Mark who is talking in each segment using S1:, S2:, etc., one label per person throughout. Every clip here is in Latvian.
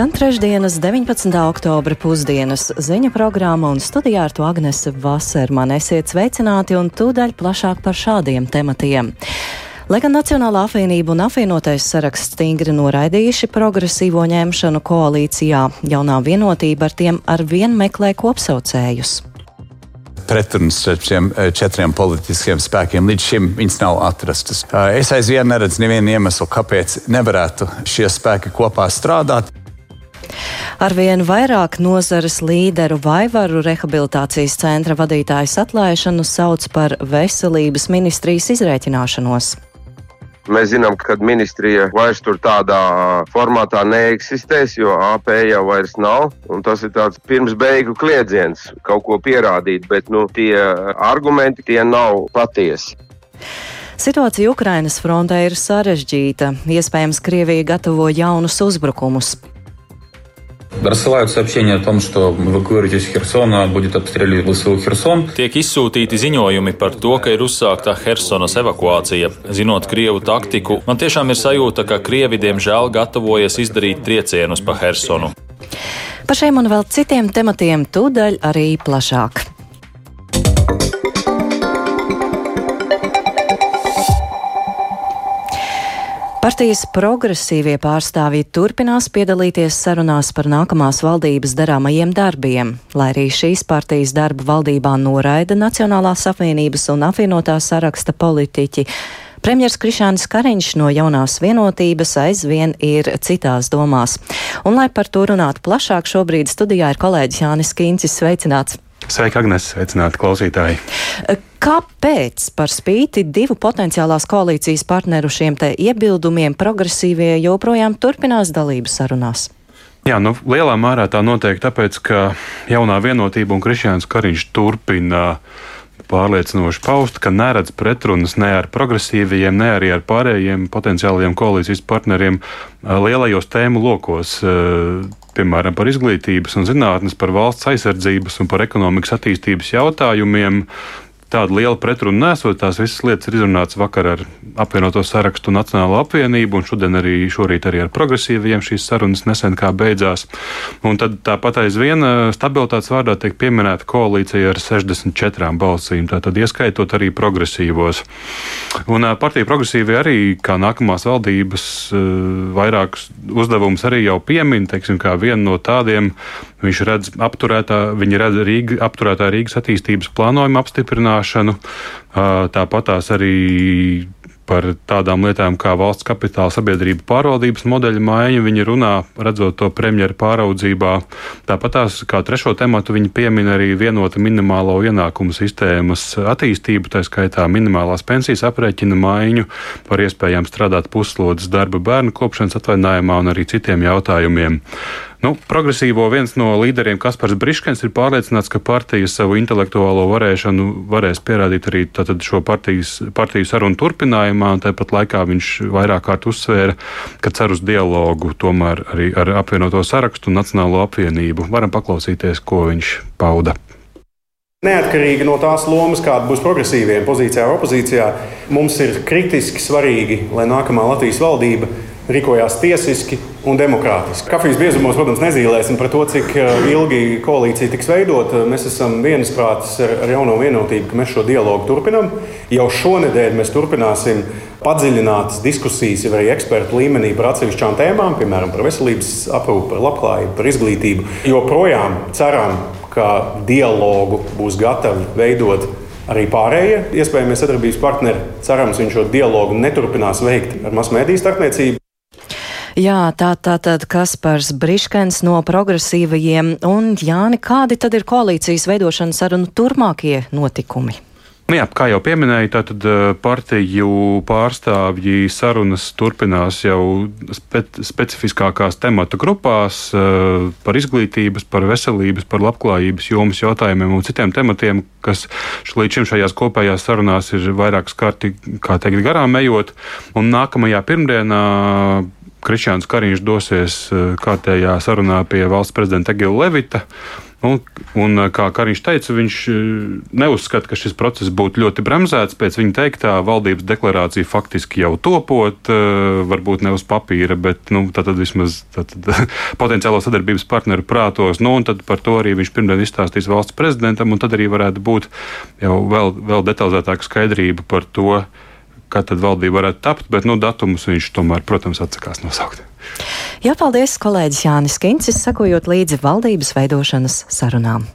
S1: Skan trešdienas, 19. oktobra pusdienas ziņu programma un studijā ar to Agnese Vaserman. Esiet sveicināti un tūdaļ plašāk par šādiem tematiem. Lai gan Nacionālā apvienība un apvienotais saraksts stingri noraidījuši progresīvo ņemšanu koalīcijā, jaunā vienotība ar tiem ar vien meklē kopsaucējus
S2: pretrunas starp šiem eh, četriem politiskiem spēkiem. Līdz šim viņas nav atrastas. Eh, es aizvien neredzu nevienu iemeslu, kāpēc nevarētu šie spēki kopā strādāt.
S1: Arvien vairāk nozares līderu Vaivaru rehabilitācijas centra vadītājs atlaišanu sauc par veselības ministrijas izrēķināšanos.
S3: Mēs zinām, ka ministrija vairs tur tādā formātā neeksistēs, jo AP jau vairs nav. Tas ir tāds pirms beigu kliedziens, kaut ko pierādīt, bet nu, tie argumenti tie nav patiesi.
S1: Situācija Ukrainas frontē ir sarežģīta. Iespējams, Krievija gatavo jaunus uzbrukumus.
S4: Рассылают сообщение о том, что эвакуируйтесь из Херсона, будет обстреливать ВСУ Херсон.
S5: Tiek izsūtīti ziņojumi par to, ka ir uzsākta Hersonas evakuācija. Zinot Krievu taktiku, man tiešām ir sajūta, ka Krievi diemžēl gatavojas izdarīt triecienus pa Hersonu.
S1: Par šiem un vēl citiem tematiem tūdaļ arī plašāk. Partijas progresīvie pārstāvji turpinās piedalīties sarunās par nākamās valdības darāmajiem darbiem, lai arī šīs partijas darbu valdībā noraida Nacionālās apvienības un apvienotā saraksta politiķi. Premjers Krišāns Kariņš no jaunās vienotības aizvien ir citās domās. Un, lai par to runātu plašāk, šobrīd studijā ir kolēģis Jānis Kīncis. Sveicināts!
S6: Sveika, Agnēs, sveicināti klausītāji!
S1: Kāpēc par spīti divu potenciālās koalīcijas partneru šiem te iebildumiem progresīvie joprojām turpinās dalības sarunās?
S6: Jā, nu, lielā mērā tā notiek tāpēc, ka jaunā vienotība un Krišjāns Kariņš turpina pārliecinoši paust, ka neredz pretrunas ne ar progresīvajiem, ne arī ar pārējiem potenciālajiem koalīcijas partneriem lielajos tēmu lokos piemēram, par izglītības un zinātnes, par valsts aizsardzības un par ekonomikas attīstības jautājumiem tāda liela pretruna nesot. Tās visas lietas ir izrunātas vakar ar apvienoto sarakstu Nacionālo apvienību, un šodien arī šorīt arī ar progresīviem šīs sarunas nesen kā beidzās. Un tad tāpat aizvien stabilitātes vārdā tiek pieminēta koalīcija ar 64 balsīm, tātad ieskaitot arī progresīvos. Un partija progresīvi arī kā nākamās valdības vairākus uzdevumus arī jau piemin, teiksim, kā vienu no tādiem viņš redz apturētā, viņi redz Rīga, apturētā Rīgas attīstības plānojuma apstiprināšanu. Tāpat tās arī par tādām lietām kā valsts kapitāla sabiedrība pārvaldības modeļa maiņa. Viņi runā, redzot to premjeru pāraudzībā. Tāpat tās kā trešo tematu viņi piemin arī vienota minimālo ienākumu sistēmas attīstību, tā skaitā minimālās pensijas aprēķina maiņu, par iespējām strādāt puslodes darba bērnu kopšanas atvaļinājumā un arī citiem jautājumiem. Nu, progresīvo viens no līderiem, Kaspars Briškens, ir pārliecināts, ka partija savu intelektuālo varēšanu varēs pierādīt arī šo partijas, partiju sarunu turpinājumā, tāpat laikā viņš vairāk kārt uzsvēra, ka cer uz dialogu tomēr arī ar apvienoto sarakstu un Nacionālo apvienību. Varam paklausīties, ko viņš pauda.
S7: Neatkarīgi no tās lomas, kāda būs progresīviem pozīcijā vai opozīcijā, mums ir kritiski svarīgi, lai nākamā Latvijas valdība rīkojās tiesiski un demokrātiski. Kafijas biezumos, protams, nezīmēsim par to, cik eh, ilgi koalīcija tiks veidota. Mēs esam viensprātis ar, ar jauno vienotību, ka mēs šo dialogu turpinām. Jau šonadēļ mēs turpināsim padziļinātas diskusijas arī ekspertu līmenī par atsevišķām tēmām, piemēram, par veselības aprūpi, par labklājību, par izglītību. Joprojām ceram, ka dialogu būs gatavi veidot arī pārējie iespējamie sadarbības partneri. Cerams, viņš šo dialogu neturpinās veikt ar masmediju starpniecību.
S1: Jā, tā tad Kaspars Briškens no progresīvajiem un Jāni, kādi tad ir koalīcijas veidošanas sarunu turmākie notikumi?
S6: Nu jā, kā jau minēju, tad eh, partiju pārstāvji sarunas turpinās jau spe specifiskākās tematu grupās eh, par izglītības, par veselības, par labklājības jomas jautājumiem un citiem tematiem, kas līdz šim šajās kopējās sarunās ir vairāk skarti, kā teikt, garām ejot. Un nākamajā pirmdienā Krišjāns Kariņš dosies eh, kārtējā sarunā pie valsts prezidenta Egila Levita. Un, un kā Kariņš teica, viņš neuzskata, ka šis process būtu ļoti bremzēts. Pēc viņa teiktā, valdības deklarācija faktiski jau topot, varbūt ne uz papīra, bet nu, tad, vismaz tad, potenciālo sadarbības partneru prātos. Nu, tad par to arī viņš pirmdien izstāstīs valsts prezidentam, un tad arī varētu būt vēl, vēl detalizētāka skaidrība par to, kad tad valdība varētu tapt, bet nu, datumus viņš tomēr, protams, atsakās nosaukt.
S1: Jā, paldies, kolēģis Jānis Kincis, sakojot līdzi valdības veidošanas sarunām.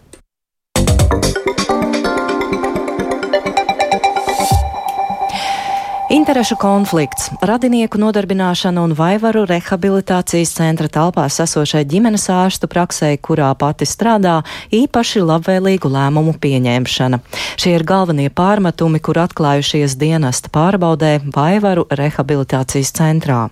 S1: Interešu konflikts, radinieku nodarbināšana un vaivaru rehabilitācijas centra telpās esošai ģimenes ārstu praksē, kurā pati strādā, īpaši labvēlīgu lēmumu pieņemšana. Šie ir galvenie pārmetumi, kur atklājušies dienesta pārbaudē vaivaru rehabilitācijas centrā.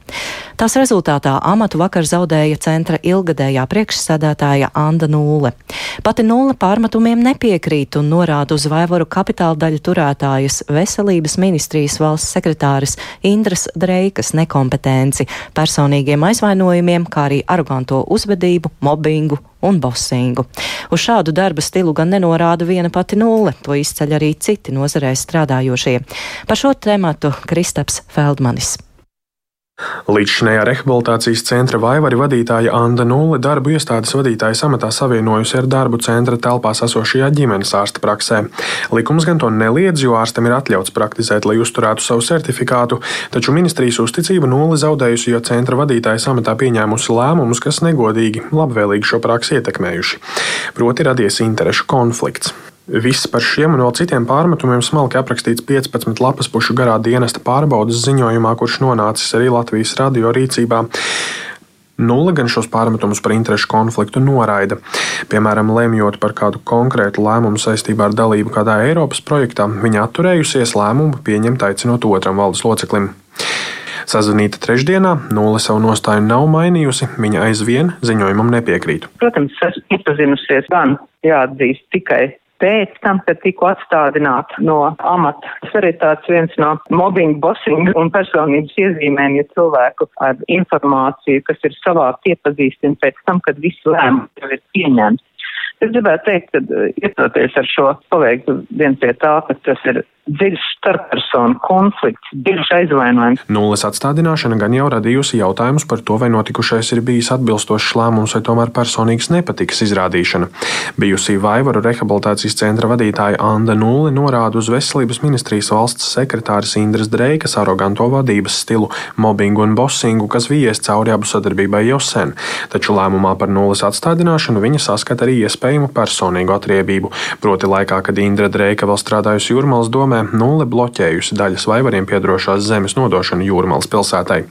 S1: Tās rezultātā amatu vakar zaudēja centra ilgadējā priekšsēdētāja Anda Nūle. Pati Nūle pārmetumiem nepiekrīt un norāda uz vaivaru kapitāla daļu turētājas veselības ministrijas valsts sekretāra sekretāras Indras Dreikas nekompetenci, personīgiem aizvainojumiem, kā arī aroganto uzvedību, mobbingu un bosingu. Uz šādu darba stilu gan nenorāda viena pati nulle, to izceļ arī citi nozarē strādājošie. Par šo tēmatu Kristaps Feldmanis.
S8: Līdzšinējā rehabilitācijas centra vaivari vadītāja Anna Nulle darbu iestādes vadītājas amatā savienojusi ar darbu centra telpās esošajā ģimenes ārsta praksē. Likums gan to neliedz, jo ārstam ir atļauts praktizēt, lai uzturētu savu certifikātu, taču ministrijas uzticību Nulle zaudējusi, jo centra vadītājas amatā pieņēmusi lēmumus, kas negodīgi, labvēlīgi šo praksi ietekmējuši. Proti radies interešu konflikts. Viss par šiem un vēl citiem pārmetumiem smalki aprakstīts 15 lapas pušu garā dienesta pārbaudas ziņojumā, kurš nonācis arī Latvijas radio rīcībā. Nulle gan šos pārmetumus par interešu konfliktu noraida. Piemēram, lemjot par kādu konkrētu lēmumu saistībā ar dalību kādā Eiropas projektā, viņa atturējusies lēmumu pieņemt aicinot otram valdes loceklim. Sazvanīta trešdienā, Nulle savu nostāju nav mainījusi, viņa aizvien ziņojumam nepiekrīt.
S9: Protams, esmu iepazinusies gan jāatzīst tikai pēc tam, kad tiku atstādināta no amata. Tas arī tāds viens no mobbing, bossing un personības iezīmēm, ja cilvēku ar informāciju, kas ir savākt, iepazīstina pēc tam, kad viss lēmums jau ir pieņemts. Es gribētu teikt, ka ietoties ar šo paveiktu vien pie tā, ka tas ir dziļš starppersonu konflikts, dziļš aizvainojums.
S8: Nulles atstādināšana gan jau radījusi jautājumus par to, vai notikušais ir bijis atbilstošs lēmums vai tomēr personīgas nepatikas izrādīšana. Bijusī Vaivaru rehabilitācijas centra vadītāja Anna Nulle norāda uz veselības ministrijas valsts sekretāras Indras Dreikas aroganto vadības stilu, mobbingu un bossingu, kas vies cauri abu sadarbībai jau sen. Taču lēmumā par nulles atstādināšanu viņa saskata arī iespējamu personīgu atriebību. Proti laikā, kad Indra Dreika vēl strādājusi Jurmals domē, padomē nulle bloķējusi daļas vaivariem piedarošās zemes nodošanu Jūrmālas pilsētai.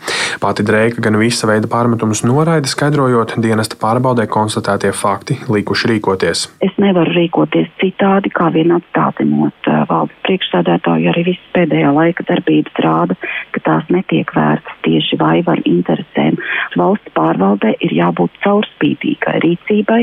S8: Pati Dreika gan visa veida pārmetumus noraida, skaidrojot, dienesta pārbaudē konstatētie fakti likuši rīkoties.
S10: Es nevaru rīkoties citādi, kā vien atstādinot uh, valdes priekšsēdētāju, arī visas pēdējā laika darbības rāda, ka tās netiek vērstas tieši vaivaru interesēm. Valsts pārvaldē ir jābūt caurspīdīgai rīcībai,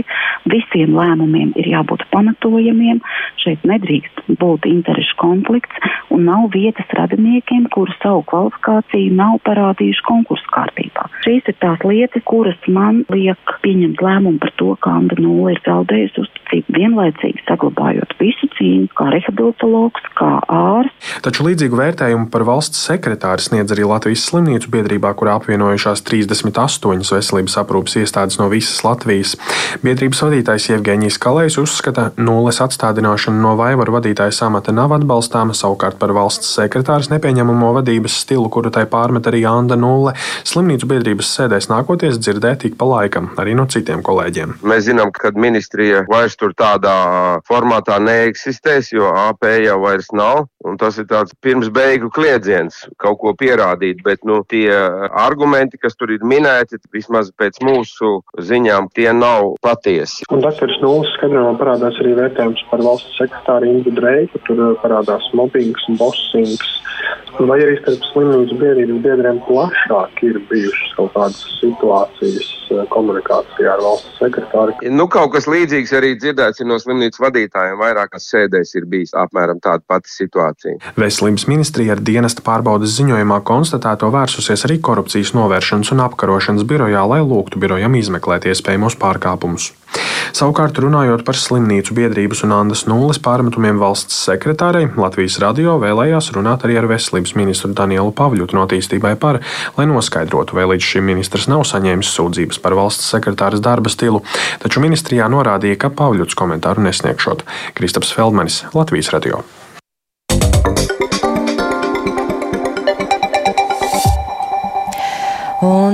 S10: visiem lēmumiem ir jābūt pamatojamiem, šeit nedrīkst būt interešu konflikts konflikts un nav vietas radiniekiem, kuru savu kvalifikāciju nav parādījuši konkursu kārtībā. Šīs ir tās lietas, kuras man liek pieņemt lēmumu par to, ka Anda Nula ir zaudējusi uzticību, vienlaicīgi saglabājot visu cīņu, kā rehabilitologs, kā ārsts.
S8: Taču līdzīgu vērtējumu par valsts sekretāri sniedz arī Latvijas slimnīcu biedrībā, kurā apvienojušās 38 veselības aprūpas iestādes no visas Latvijas. Biedrības vadītājs Jevgeņijs Kalējs uzskata, nulles atstādināšana no vaivaru vadītāja amata nav atbalstāma savukārt par valsts sekretāras nepieņemamo vadības stilu, kuru tai pārmet arī Anna Nulle, slimnīcu biedrības sēdēs nākoties dzirdēt ik pa laikam arī no citiem kolēģiem.
S3: Mēs zinām, ka ministrija vairs tur tādā formātā neeksistēs, jo AP jau vairs nav. Un tas ir tāds pirms beigu kliedziens, kaut ko pierādīt, bet nu, tie argumenti, kas tur ir minēti, vismaz pēc mūsu ziņām, tie nav patiesi.
S11: Un dakteris Nulles skaidrojumā parādās arī vērtējums par valsts sekretāru Ingu Dreiku, tur parādās mobbings un bossings. Vai arī starp slimnīcu biedrības biedriem plašāk ir bijušas kaut kādas situācijas eh, komunikācijā ar valsts sekretāru.
S3: Nu, kaut kas līdzīgs arī dzirdēts no slimnīcas vadītājiem. Vairākās sēdēs ir bijis apmēram tāda pati situācija.
S8: Veselības ministrija ar dienesta pārbaudas ziņojumā konstatēto vērsusies arī korupcijas novēršanas un apkarošanas birojā, lai lūgtu birojam izmeklēt iespējamos pārkāpumus. Savukārt, runājot par slimnīcu biedrības un Andas nulles pārmetumiem valsts sekretārei, Latvijas radio vēlējās runāt arī ar veselības ministru Danielu Pavļutu no attīstībai par, lai noskaidrotu, vai līdz šim ministrs nav saņēmis sūdzības par valsts sekretāras darba stilu, taču ministrijā norādīja, ka Pavļuts komentāru nesniegšot. Kristaps Feldmanis, Latvijas radio.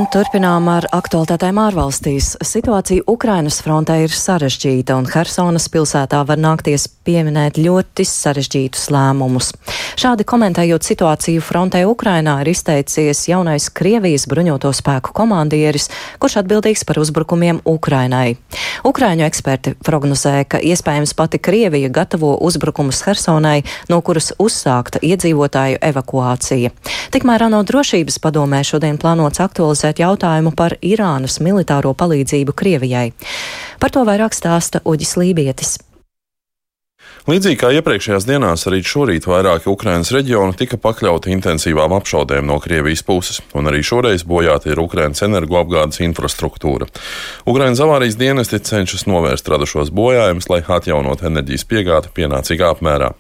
S1: Un turpinām ar aktualitātēm ārvalstīs. Situācija Ukrainas frontē ir sarežģīta, un Hersonas pilsētā var nākties pieminēt ļoti sarežģītus lēmumus. Šādi komentējot situāciju frontē Ukrainā ir izteicies jaunais Krievijas bruņoto spēku komandieris, kurš atbildīgs par uzbrukumiem Ukrainai. Ukraiņu eksperti prognozē, ka iespējams pati Krievija gatavo uzbrukumus Hersonai, no kuras uzsākta iedzīvotāju evakuācija. Tikmēr ANO drošības padomē šodien plānots aktualizēt jautājumu par Irānas militāro palīdzību Krievijai. Par to vairāk stāsta Uģis Lībietis.
S12: Līdzīgi kā iepriekšējās dienās, arī šorīt vairāki Ukrainas reģioni tika pakļauti intensīvām apšaudēm no Krievijas puses, un arī šoreiz bojāta ir Ukrainas energoapgādes infrastruktūra. Ukrainas avārijas dienesti cenšas novērst radušos bojājumus, lai atjaunotu enerģijas piegādi pienācīgā apmērā.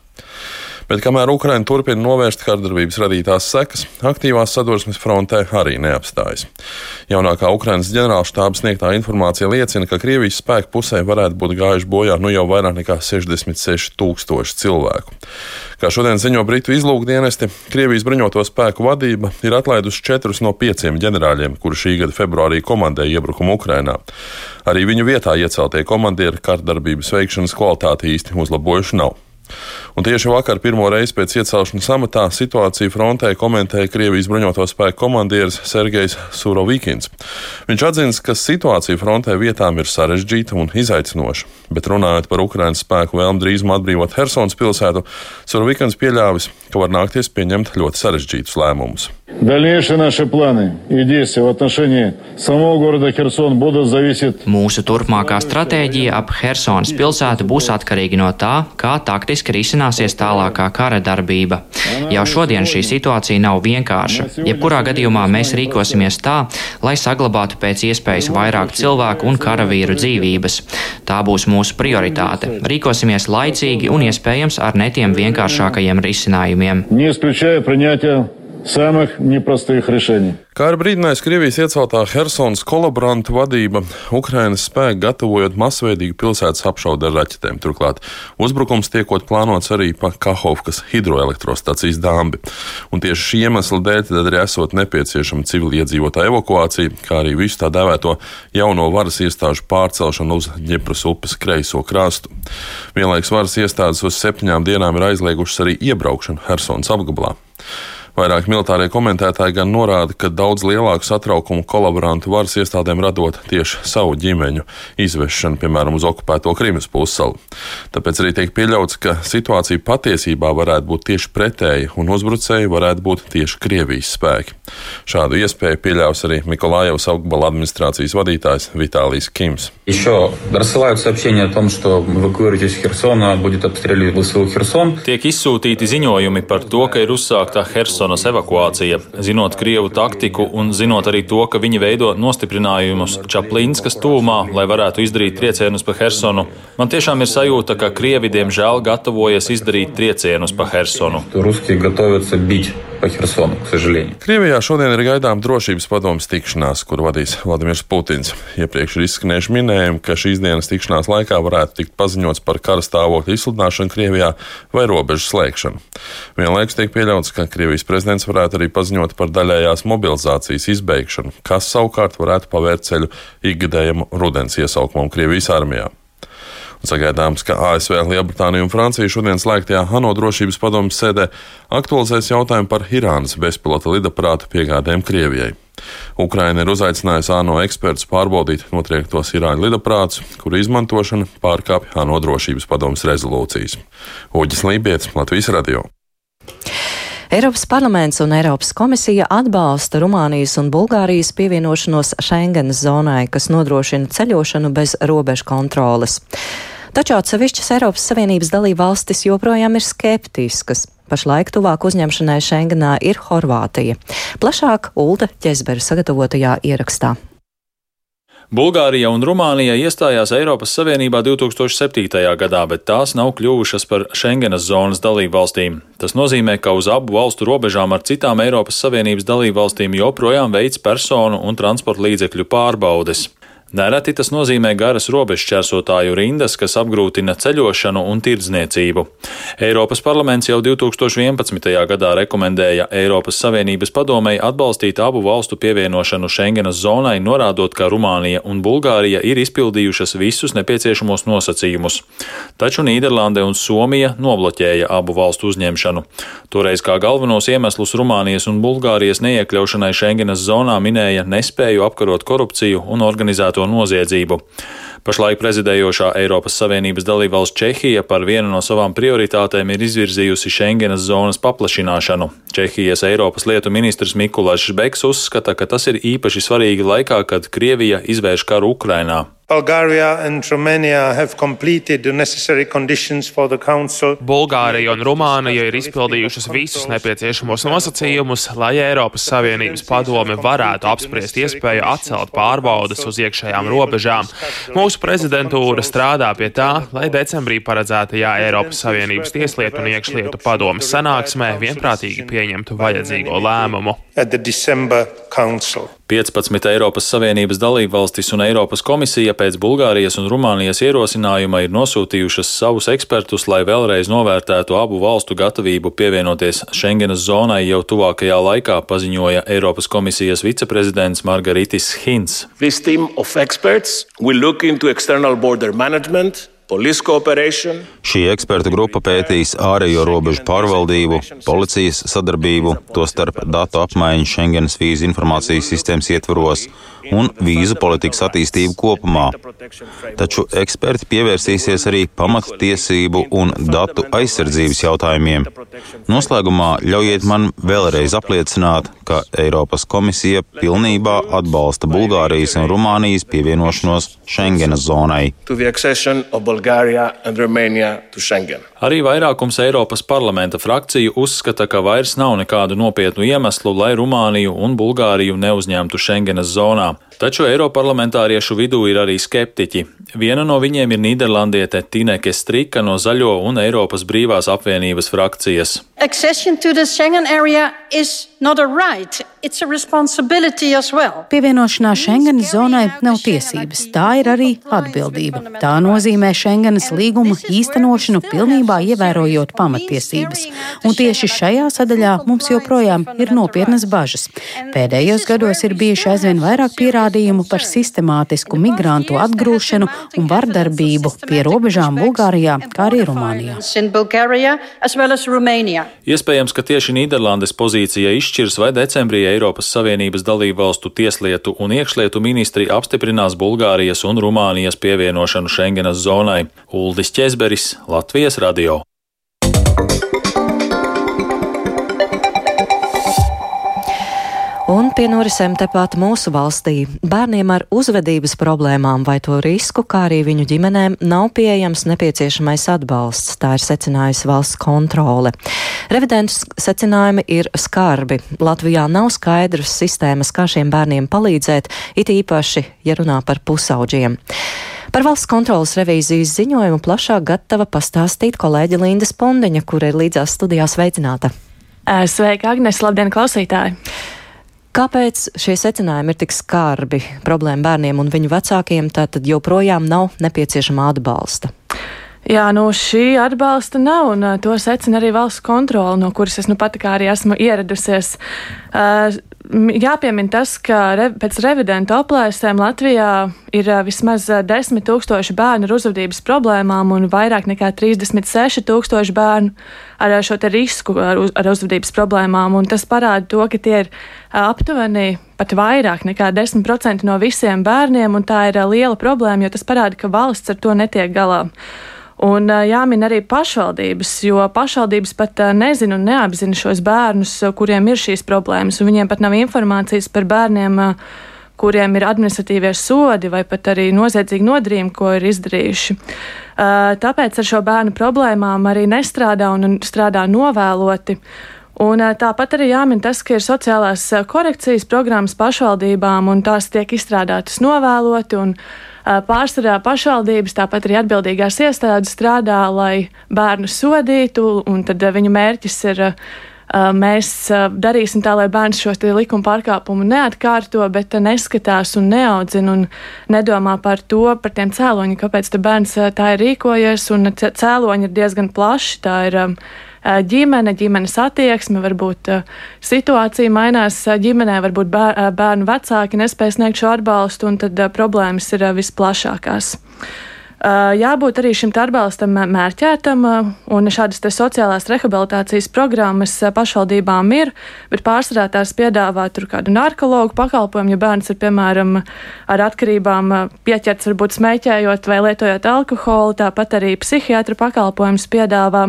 S12: Bet kamēr Ukraina turpina novērst kārdarbības radītās sekas, aktīvās sadursmes frontē arī neapstājas. Jaunākā Ukrainas ģenerālštāba sniegtā informācija liecina, ka Krievijas spēku pusē varētu būt gājuši bojā nu jau vairāk nekā 66 tūkstoši cilvēku. Kā šodien ziņo Britu izlūkdienesti, Krievijas bruņoto spēku vadība ir atlaidusi četrus no pieciem ģenerāļiem, kuri šī gada februārī komandēja iebrukumu Ukrainā. Arī viņu vietā ieceltie komandieri kārdarbības veikšanas kvalitāti īsti uzlabojuši nav. Un tieši vakar, pirmo reizi pēc iecelšanas amatā, situāciju frontē komentēja Krievijas bruņoto spēku komandieris Sergejs Surovikins. Viņš atzina, ka situācija frontē vietām ir sarežģīta un izaicinoša, bet runājot par Ukraiņas spēku vēlmu drīzumā atbrīvot Helsons pilsētu, Surovikins pieļāvis, ka var nākties pieņemt ļoti sarežģītus lēmumus.
S13: Mūsu turpmākā stratēģija ap Helsonas pilsētu būs atkarīga no tā, kā taktiski risinās risināsies tālākā kara darbība. Jau šodien šī situācija nav vienkārša. Jebkurā gadījumā mēs rīkosimies tā, lai saglabātu pēc iespējas vairāk cilvēku un karavīru dzīvības. Tā būs mūsu prioritāte. Rīkosimies laicīgi un iespējams ar netiem vienkāršākajiem risinājumiem
S14: Не исключая принятия самых непростых решений.
S12: Kā ar brīdinājis Krievijas ieceltā Helsonas kolaboranta vadība, Ukrainas spēki gatavojot masveidīgu pilsētas apšaudu ar raķetēm. Turklāt uzbrukums tiekot plānots arī pa Kahovkas hidroelektrostacijas dambi. Un tieši šī iemesla dēļ tad arī esot nepieciešama civiliedzīvotāja evakuācija, kā arī visu tā dēvēto jauno varas iestāžu pārcelšanu uz Ņepras upes kreiso krastu. Vienlaiks varas iestādes uz septiņām dienām ir aizliegušas arī iebraukšanu Helsonas apgabalā. Vairāk militārie komentētāji gan norāda, ka daudz lielāku satraukumu kolaborantu varas iestādēm radot tieši savu ģimeņu izvešanu, piemēram, uz okupēto Krimas pussalu. Tāpēc arī tiek pieļauts, ka situācija patiesībā varētu būt tieši pretēja un uzbrucēji varētu būt tieši Krievijas spēki. Šādu iespēju pieļaus arī Mikolājevas augstbala administrācijas vadītājs Vitālijs Kims.
S5: Tiek izsūtīti ziņojumi par to, ka ir uzsāktā Hersona. Helsonas evakuācija. Zinot Krievu taktiku un zinot arī to, ka viņi veido nostiprinājumus Čaplinskas tūmā, lai varētu izdarīt triecienus pa Helsonu, man tiešām ir sajūta, ka Krievi diemžēl gatavojas izdarīt triecienus pa Helsonu
S4: Русские готовятся бить по Херсону, к сожалению.
S12: Krievijā šodien ir gaidām drošības padomas tikšanās, kur vadīs Vladimirs Putins. Iepriekš ir izskanējuši minējumi, ka šīs dienas tikšanās laikā varētu tikt paziņots par kara stāvokļa izsludināšanu Krievijā vai robežu slēgšanu. Vienlaikus tiek pieļauts, ka Krievijas prezidents varētu arī paziņot par daļējās mobilizācijas izbeigšanu, kas savukārt varētu pavērt ceļu ikgadējam rudens iesaukumam Krievijas armijā. Sagaidāms, ka ASV, Lielbritānija un Francija šodien slēgtajā ANO drošības padomus sēdē aktualizēs jautājumu par Irānas bezpilota lidaparātu piegādēm Krievijai. Ukraina ir uzaicinājusi ANO ekspertus pārbaudīt notriektos Irāņu lidaprātus, kuru izmantošana pārkāpj ANO drošības padomus rezolūcijas. Uģis Lībijams, Latvijas radio.
S1: Eiropas parlaments un Eiropas komisija atbalsta Rumānijas un Bulgārijas pievienošanos Schengenas zonai, kas nodrošina ceļošanu bez robežu kontroles. Taču atsevišķas Eiropas Savienības dalība valstis joprojām ir skeptiskas. Pašlaik tuvāk uzņemšanai Schengenā ir Horvātija. Plašāk Ulda Ķezbera sagatavotajā ierakstā.
S5: Bulgārija un Rumānija iestājās Eiropas Savienībā 2007. gadā, bet tās nav kļuvušas par Schengenas zonas dalību valstīm. Tas nozīmē, ka uz abu valstu robežām ar citām Eiropas Savienības dalību valstīm joprojām veids personu un transporta līdzekļu pārbaudes. Nereti tas nozīmē garas robežšķērsotāju rindas, kas apgrūtina ceļošanu un tirdzniecību. Eiropas parlaments jau 2011. gadā rekomendēja Eiropas Savienības padomei atbalstīt abu valstu pievienošanu Schengenas zonai, norādot, ka Rumānija un Bulgārija ir izpildījušas visus nepieciešamos nosacījumus. Taču Nīderlande un Somija nobloķēja abu valstu uzņemšanu. Toreiz kā galvenos iemeslus Rumānijas un Bulgārijas neiekļaušanai Schengenas zonā minēja nespēju apkarot korupciju un organizēto noziedzību. Pašlaik prezidējošā Eiropas Savienības dalībvalsts Čehija par vienu no savām prioritātēm ir izvirzījusi Schengenas zonas paplašināšanu. Čehijas Eiropas lietu ministrs Mikulāšs Beks uzskata, ka tas ir īpaši svarīgi laikā, kad Krievija izvērš karu Ukrainā.
S15: Bulgārija un Rumānija ir izpildījušas visus nepieciešamos nosacījumus, lai Eiropas Savienības padome varētu apspriest iespēju atcelt pārbaudas uz iekšējām robežām. Mūsu prezidentūra strādā pie tā, lai decembrī paredzētajā Eiropas Savienības tieslietu un iekšlietu padomes sanāksmē vienprātīgi pieņemtu vajadzīgo lēmumu.
S5: 15 Eiropas Savienības dalībvalstis un Eiropas komisija pēc Bulgārijas un Rumānijas ierosinājuma ir nosūtījušas savus ekspertus, lai vēlreiz novērtētu abu valstu gatavību pievienoties Schengenas zonai jau tuvākajā laikā, paziņoja Eiropas komisijas viceprezidents Margaritis Hins.
S16: Šī ekspertu grupa pētīs ārējo robežu pārvaldību, policijas sadarbību, tostarp datu apmaiņu Schengenas vīzu informācijas sistēmas ietvaros un vīzu politikas attīstību kopumā. Taču eksperti pievērsīsies arī pamattiesību un datu aizsardzības jautājumiem. Noslēgumā ļaujiet man vēlreiz apliecināt, ka Eiropas komisija pilnībā atbalsta Bulgārijas un Rumānijas pievienošanos Schengenas zonai.
S5: Bulgārija un Rumānija to Schengen. Arī vairākums Eiropas parlamenta frakciju uzskata, ka vairs nav nekādu nopietnu iemeslu, lai Rumāniju un Bulgāriju neuzņemtu Schengenas zonā. Taču Eiroparlamentāriešu vidū ir arī skeptiķi. Viena no viņiem ir Nīderlandiete Tineke Strika no Zaļo un Eiropas brīvās apvienības frakcijas.
S17: Right. Well. Pievienošanās Schengenas zonai nav tiesības, tā ir arī atbildība. Tā nozīmē Schengenas līguma īstenošanu pilnībā ievērojot pamatiesības. Un tieši šajā sadaļā mums joprojām ir nopietnas bažas. Pēdējos gados ir bijuši aizvien vairāk pierādījumu pierādījumu par sistemātisku migrantu atgrūšanu un vardarbību pie robežām Bulgārijā, kā arī Rumānijā.
S5: Iespējams, ka tieši Nīderlandes pozīcija izšķirs, vai decembrī Eiropas Savienības dalību valstu tieslietu un iekšlietu ministri apstiprinās Bulgārijas un Rumānijas pievienošanu Schengenas zonai. Uldis Česberis, Latvijas radio.
S1: Un pie norisēm tepat mūsu valstī bērniem ar uzvedības problēmām vai to risku, kā arī viņu ģimenēm, nav pieejams nepieciešamais atbalsts, tā ir secinājusi valsts kontrole. Revidentus secinājumi ir skarbi. Latvijā nav skaidras sistēmas, kā šiem bērniem palīdzēt, it īpaši, ja runā par pusauģiem. Par valsts kontrolas revīzijas ziņojumu plašāk gatava pastāstīt kolēģi Linda Spondeņa, kur ir līdzās studijās veicināta.
S18: Sveika, Agnes, labdien, klausītāji!
S1: Kāpēc šie secinājumi ir tik skarbi problēma bērniem un viņu vecākiem, tātad joprojām nav nepieciešama atbalsta?
S18: Jā, nu šī atbalsta nav, un uh, to secina arī valsts kontrole, no kuras es nu pat kā arī esmu ieradusies. Uh, jāpiemina tas, ka re, pēc revidentu aplēsēm Latvijā ir uh, vismaz 10 tūkstoši bērnu ar uzvedības problēmām un vairāk nekā 36 tūkstoši bērnu ar šo risku ar, uz, ar uzvedības problēmām. Un tas parāda to, ka tie ir aptuveni pat vairāk nekā 10% no visiem bērniem, un tā ir liela problēma, jo tas parāda, ka valsts ar to netiek galā. Un jāmin arī pašvaldības, jo pašvaldības pat nezina un neapzina šos bērnus, kuriem ir šīs problēmas, un viņiem pat nav informācijas par bērniem, kuriem ir administratīvie sodi vai pat arī noziedzīgi nodarījumi, ko ir izdarījuši. Tāpēc ar šo bērnu problēmām arī nestrādā un strādā novēloti. Un tāpat arī jāmin tas, ka ir sociālās korekcijas programmas pašvaldībām, un tās tiek izstrādātas novēloti. Pārsvarā pašvaldības, tāpat arī atbildīgās iestādes strādā, lai bērnu sodītu, un tad viņu mērķis ir mēs darīsim tā, lai bērns šos likuma pārkāpumu neatkārto, bet neskatās un neaudzina un nedomā par to, par tiem cēloņiem, kāpēc bērns tā ir rīkojies. Cēloņi ir diezgan plaši. Tā ir ģimene, ģimenes attieksme, varbūt situācija mainās ģimenē, varbūt bērnu vecāki nespēj sniegt šo atbalstu, un tad problēmas ir visplašākās. Jābūt arī šim atbalstam mērķētam, un šādas sociālās rehabilitācijas programmas pašvaldībām ir, bet pārsvarā tās piedāvā tur kādu narkologu pakalpojumu, ja bērns ir, piemēram, ar atkarībām pieķerts varbūt smēķējot vai lietojot alkoholu, tāpat arī psihiatra pakalpojumus piedāvā.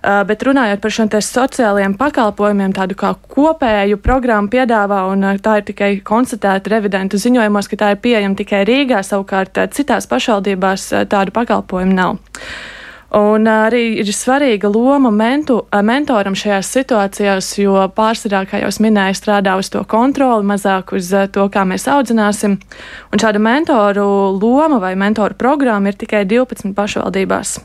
S18: Uh, bet runājot par šiem sociālajiem pakalpojumiem, tādu kā kopēju programmu piedāvā, un uh, tā ir tikai konstatēta revidentu ziņojumos, ka tā ir pieejama tikai Rīgā, savukārt uh, citās pašvaldībās tādu pakalpojumu nav. Un arī ir svarīga loma mentu, mentoram šajās situācijās, jo pārsvarā, kā jau minēju, strādā uz to kontroli, mazāk uz to, kā mēs audzināsim. Un šāda mentoru loma vai mentoru programma ir tikai 12 pašvaldībās.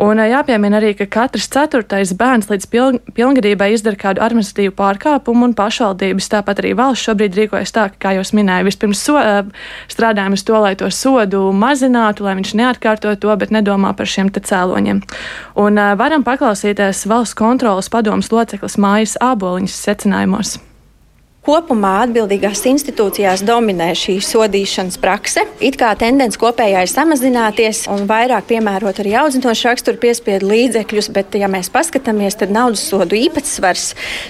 S18: Un jāpiemina arī, ka katrs ceturtais bērns līdz pilngadībai izdara kādu administratīvu pārkāpumu, un pašvaldības, tāpat arī valsts šobrīd rīkojas tā, ka, kā jau minēju, vispirms so, strādājam uz to, lai to sodu mazinātu, lai viņš neatkārto to, bet nedomā par šiem cēloņiem. Un varam paklausīties valsts kontrolas padomas loceklis Mājas Āboliņas secinājumos.
S19: Kopumā atbildīgās institūcijās dominē šī sodīšanas prakse. It kā tendence kopējā ir samazināties un vairāk piemērot arī audzinošu raksturu piespiedu līdzekļus, bet, ja mēs paskatāmies, tad naudas sodu īpatsvars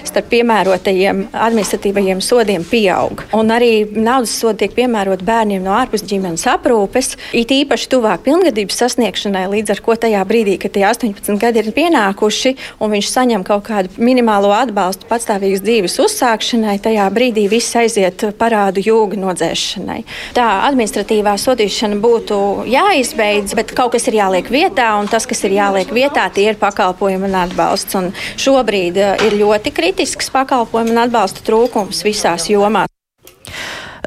S19: starp piemērotajiem administratīvajiem sodiem pieaug. Un arī naudas sodi tiek piemērot bērniem no ārpus ģimenes aprūpes, it īpaši tuvāk pilngadības sasniegšanai, līdz ar ko tajā brīdī, kad tie 18 gadi ir pienākuši un viņš saņem kaut kādu minimālo atbalstu patstāvīgas dzīves uzsākšanai, tajā tajā brīdī viss aiziet parādu jūga nodzēšanai. Tā administratīvā sodīšana būtu jāizbeidz, bet kaut kas ir jāliek vietā, un tas, kas ir jāliek vietā, tie ir pakalpojumi un atbalsts. Un šobrīd eh, ir ļoti kritisks pakalpojumu un atbalsta trūkums visās jomās.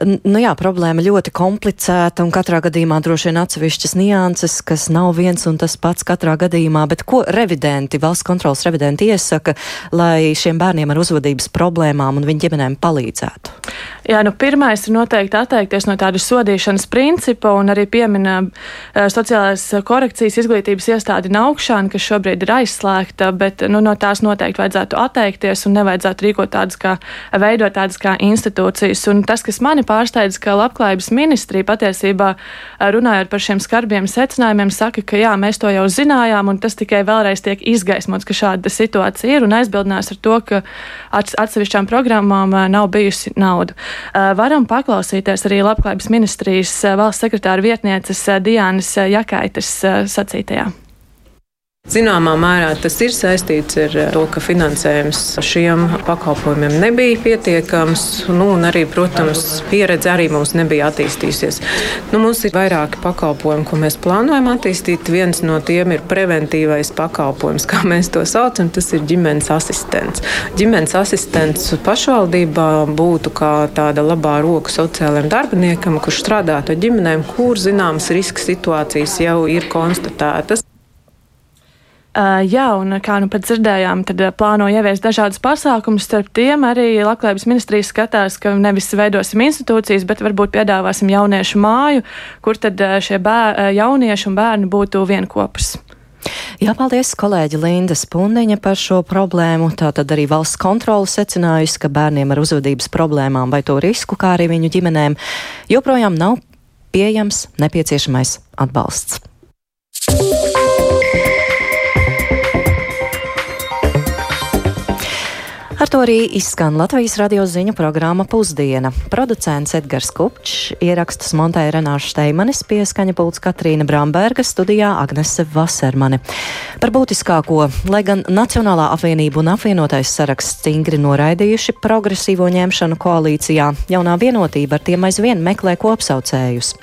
S1: Nu jā, problēma ļoti komplicēta un katrā gadījumā droši vien atsevišķas nianses, kas nav viens un tas pats katrā gadījumā, bet ko revidenti, valsts kontrolas revidenti iesaka, lai šiem bērniem ar uzvedības problēmām un viņu ģimenēm palīdzētu?
S18: Jā, nu pirmais ir noteikti atteikties no tāda sodīšanas principa un arī piemina uh, sociālās korekcijas izglītības iestādi Naukšana, kas šobrīd ir aizslēgta, bet nu, no tās noteikti vajadzētu atteikties un nevajadzētu rīkot tādas kā, veidot tādas kā institūcijas. Un tas, kas mani pārsteidz, ka labklājības ministrija patiesībā runājot par šiem skarbiem secinājumiem, saka, ka jā, mēs to jau zinājām un tas tikai vēlreiz tiek izgaismots, ka šāda situācija ir un aizbildinās ar to, ka atsevišķām programmām nav bijusi nauda. Varam paklausīties arī Labklājības ministrijas valsts sekretāra vietnieces Diānas Jakaitas sacītajā.
S20: Zināmā mērā tas ir saistīts ar to, ka finansējums šiem pakalpojumiem nebija pietiekams, nu, un arī, protams, pieredze arī mums nebija attīstījusies. Nu, mums ir vairāki pakalpojumi, ko mēs plānojam attīstīt. Viens no tiem ir preventīvais pakalpojums, kā mēs to saucam, tas ir ģimenes asistents. Ģimenes asistents pašvaldībā būtu kā tāda labā roka sociālajiem darbiniekam, kurš strādātu ar ģimenēm, kur zināmas riska situācijas jau ir konstatētas.
S18: Uh, jā, un kā nu pat dzirdējām, tad uh, plāno ieviest dažādus pasākumus. Starp tiem arī Labklājības ministrijas skatās, ka nevis veidosim institūcijas, bet varbūt piedāvāsim jauniešu māju, kur tad uh, šie bēr, jaunieši un bērni būtu vienopus.
S1: Jā, paldies kolēģi Linda Spundeņa par šo problēmu. Tātad arī valsts kontrola secinājusi, ka bērniem ar uzvedības problēmām vai to risku, kā arī viņu ģimenēm, joprojām nav pieejams nepieciešamais atbalsts. Ar to arī izskan Latvijas radio ziņu programma Pusdiena. Producents Edgars Kupčs, ierakstus montēja Renāša Steimanis, pieskaņa pults Katrīna Bramberga, studijā Agnese Vasermane. Par būtiskāko, lai gan Nacionālā apvienība un apvienotais saraksts stingri noraidījuši progresīvo ņemšanu koalīcijā, jaunā vienotība ar tiem aizvien meklē kopsaucējus.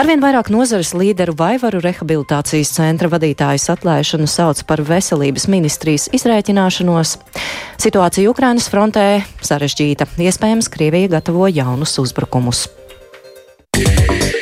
S1: Arvien vairāk nozares līderu Vaivaru rehabilitācijas centra vadītājs atlaišanu sauc par veselības ministrijas izrēķināšanos. Situācija Ukrainas frontē sarežģīta. Iespējams, Krievija gatavo jaunus uzbrukumus. Yeah.